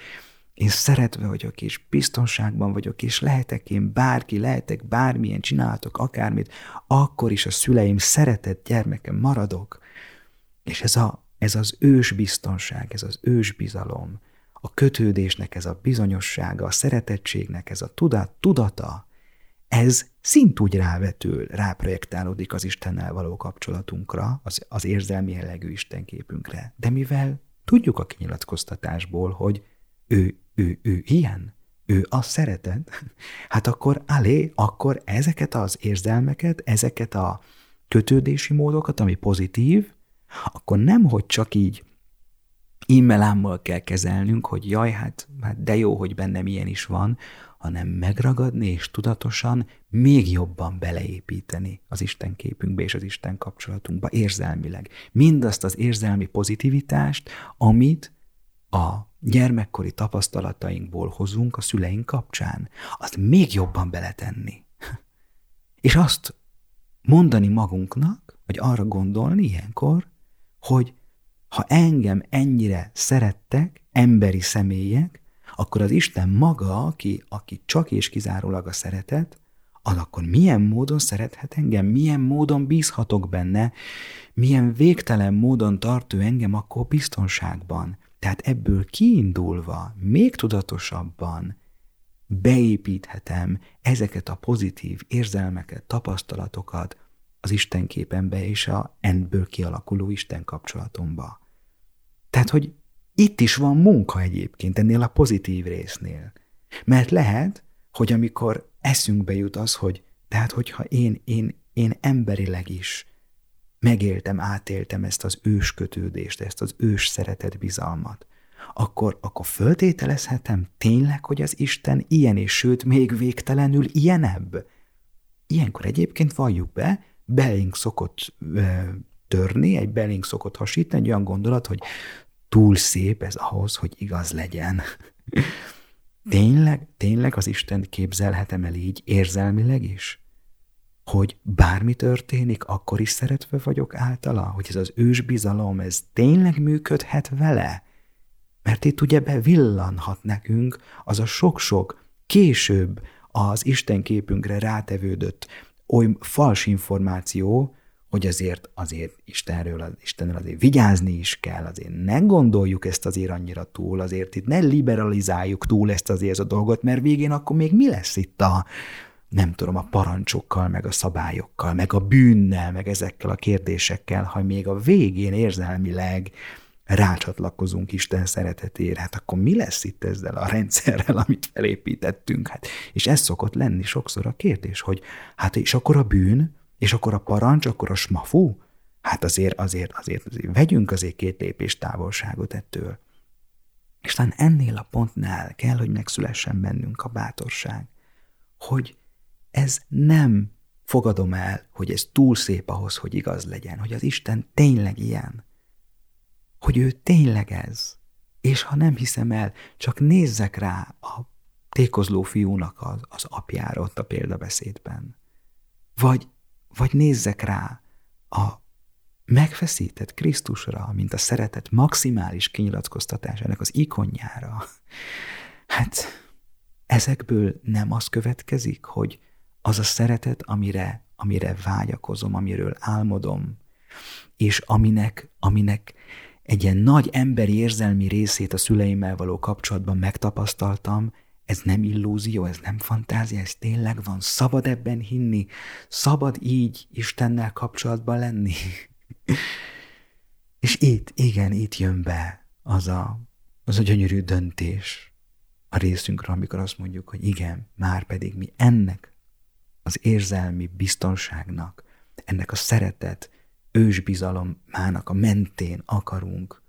A: én szeretve vagyok, és biztonságban vagyok, és lehetek én bárki, lehetek bármilyen, csináltok akármit, akkor is a szüleim szeretett gyermekem maradok. És ez, a, ez az ős biztonság, ez az ős bizalom, a kötődésnek ez a bizonyossága, a szeretettségnek ez a tudat, tudata, ez szintúgy rávetül, ráprojektálódik az Istennel való kapcsolatunkra, az, az érzelmi jellegű Istenképünkre. De mivel tudjuk a kinyilatkoztatásból, hogy ő ő, ő ilyen, ő a szeretet, hát akkor alé, akkor ezeket az érzelmeket, ezeket a kötődési módokat, ami pozitív, akkor nem, hogy csak így immelámmal kell kezelnünk, hogy jaj, hát, hát de jó, hogy bennem ilyen is van, hanem megragadni és tudatosan még jobban beleépíteni az Isten képünkbe és az Isten kapcsolatunkba érzelmileg. Mindazt az érzelmi pozitivitást, amit a gyermekkori tapasztalatainkból hozunk a szüleink kapcsán, azt még jobban beletenni. [LAUGHS] És azt mondani magunknak, vagy arra gondolni ilyenkor, hogy ha engem ennyire szerettek, emberi személyek, akkor az Isten maga, aki, aki csak és kizárólag a szeretet, az akkor milyen módon szerethet engem, milyen módon bízhatok benne, milyen végtelen módon tart ő engem akkor biztonságban. Tehát ebből kiindulva, még tudatosabban beépíthetem ezeket a pozitív érzelmeket, tapasztalatokat az Isten képembe és a ebből kialakuló Isten kapcsolatomba. Tehát, hogy itt is van munka egyébként ennél a pozitív résznél. Mert lehet, hogy amikor eszünkbe jut az, hogy tehát, hogyha én, én, én emberileg is megéltem, átéltem ezt az ős kötődést, ezt az ős szeretet bizalmat, akkor, akkor föltételezhetem tényleg, hogy az Isten ilyen és sőt még végtelenül ilyenebb. Ilyenkor egyébként valljuk be, belénk szokott ö, törni, egy belénk szokott hasítani egy olyan gondolat, hogy túl szép ez ahhoz, hogy igaz legyen. [LAUGHS] tényleg, tényleg az Isten képzelhetem el így érzelmileg is? Hogy bármi történik, akkor is szeretve vagyok általa? Hogy ez az ős bizalom, ez tényleg működhet vele? Mert itt ugye bevillanhat nekünk az a sok-sok később az Isten képünkre rátevődött oly fals információ, hogy azért, azért Istenről, az, Istenről azért vigyázni is kell, azért ne gondoljuk ezt azért annyira túl, azért itt ne liberalizáljuk túl ezt azért a dolgot, mert végén akkor még mi lesz itt a, nem tudom, a parancsokkal, meg a szabályokkal, meg a bűnnel, meg ezekkel a kérdésekkel, ha még a végén érzelmileg rácsatlakozunk Isten szeretetére, hát akkor mi lesz itt ezzel a rendszerrel, amit felépítettünk? Hát, és ez szokott lenni sokszor a kérdés, hogy hát és akkor a bűn, és akkor a parancs, akkor a smafú? Hát azért, azért, azért, azért vegyünk azért két lépés távolságot ettől. És talán ennél a pontnál kell, hogy megszülessen bennünk a bátorság, hogy ez nem fogadom el, hogy ez túl szép ahhoz, hogy igaz legyen, hogy az Isten tényleg ilyen, hogy ő tényleg ez. És ha nem hiszem el, csak nézzek rá a tékozló fiúnak az, az apjára ott a példabeszédben. Vagy vagy nézzek rá a megfeszített Krisztusra, mint a szeretet maximális kinyilatkoztatásának az ikonjára. Hát ezekből nem az következik, hogy az a szeretet, amire, amire vágyakozom, amiről álmodom, és aminek, aminek egy ilyen nagy emberi érzelmi részét a szüleimmel való kapcsolatban megtapasztaltam, ez nem illúzió, ez nem fantázia, ez tényleg van. Szabad ebben hinni, szabad így Istennel kapcsolatban lenni. [LAUGHS] És itt, igen, itt jön be az a, az a gyönyörű döntés a részünkről, amikor azt mondjuk, hogy igen, már pedig mi ennek az érzelmi biztonságnak, ennek a szeretet, ősbizalomának a mentén akarunk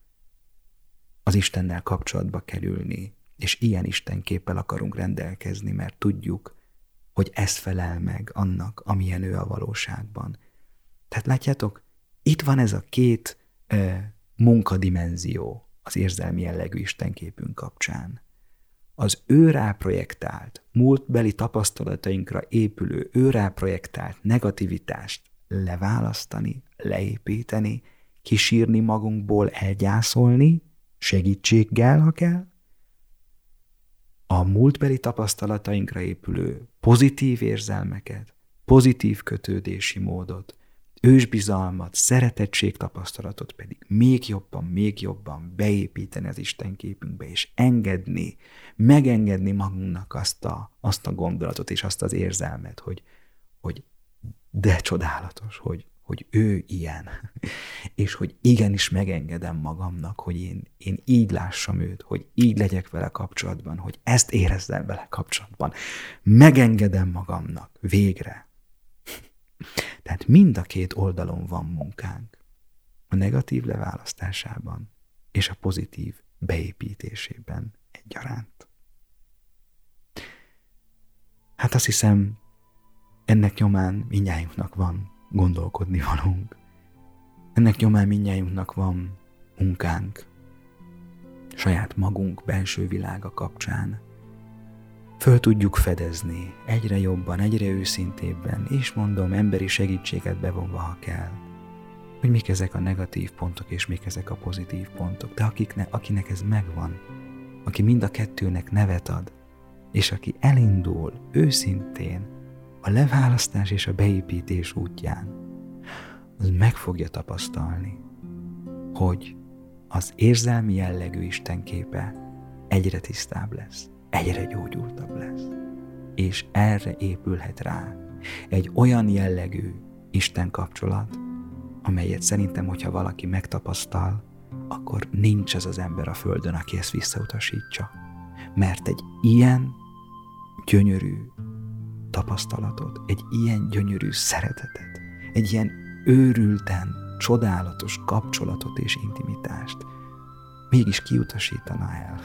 A: az Istennel kapcsolatba kerülni, és ilyen Isten képpel akarunk rendelkezni, mert tudjuk, hogy ez felel meg annak, amilyen ő a valóságban. Tehát látjátok, itt van ez a két e, munkadimenzió az érzelmi jellegű Istenképünk kapcsán. Az ő ráprojektált, múltbeli tapasztalatainkra épülő, ő ráprojektált negativitást leválasztani, leépíteni, kisírni magunkból, elgyászolni, segítséggel, ha kell, a múltbeli tapasztalatainkra épülő pozitív érzelmeket, pozitív kötődési módot, ősbizalmat, szeretetség tapasztalatot pedig még jobban, még jobban beépíteni az Isten képünkbe, és engedni, megengedni magunknak azt a, azt a gondolatot és azt az érzelmet, hogy, hogy de csodálatos, hogy, hogy ő ilyen, [LAUGHS] és hogy igenis megengedem magamnak, hogy én, én így lássam őt, hogy így legyek vele kapcsolatban, hogy ezt érezzem vele kapcsolatban. Megengedem magamnak, végre. [LAUGHS] Tehát mind a két oldalon van munkánk. A negatív leválasztásában és a pozitív beépítésében egyaránt. Hát azt hiszem, ennek nyomán minnyájunknak van gondolkodni valunk. Ennek nyomán minnyájunknak van munkánk. saját magunk belső világa kapcsán föl tudjuk fedezni egyre jobban, egyre őszintébben, és mondom, emberi segítséget bevonva, ha kell, hogy mik ezek a negatív pontok, és mik ezek a pozitív pontok. De akikne, akinek ez megvan, aki mind a kettőnek nevet ad, és aki elindul őszintén a leválasztás és a beépítés útján, az meg fogja tapasztalni, hogy az érzelmi jellegű Istenképe egyre tisztább lesz, egyre gyógyultabb lesz. És erre épülhet rá egy olyan jellegű Isten kapcsolat, amelyet szerintem, hogyha valaki megtapasztal, akkor nincs ez az ember a Földön, aki ezt visszautasítsa. Mert egy ilyen gyönyörű tapasztalatot, egy ilyen gyönyörű szeretetet, egy ilyen őrülten csodálatos kapcsolatot és intimitást mégis kiutasítana el.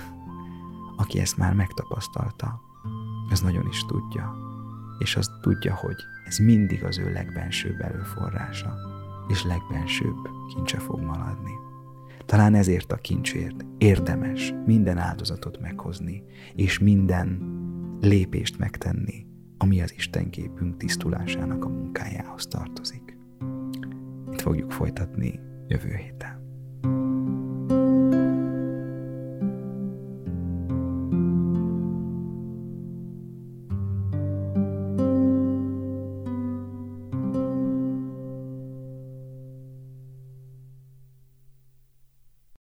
A: Aki ezt már megtapasztalta, az nagyon is tudja, és az tudja, hogy ez mindig az ő legbensőbb erőforrása, és legbensőbb kincse fog maradni. Talán ezért a kincsért érdemes minden áldozatot meghozni, és minden lépést megtenni, ami az Istenképünk tisztulásának a munkájához tartozik. Itt fogjuk folytatni jövő héten.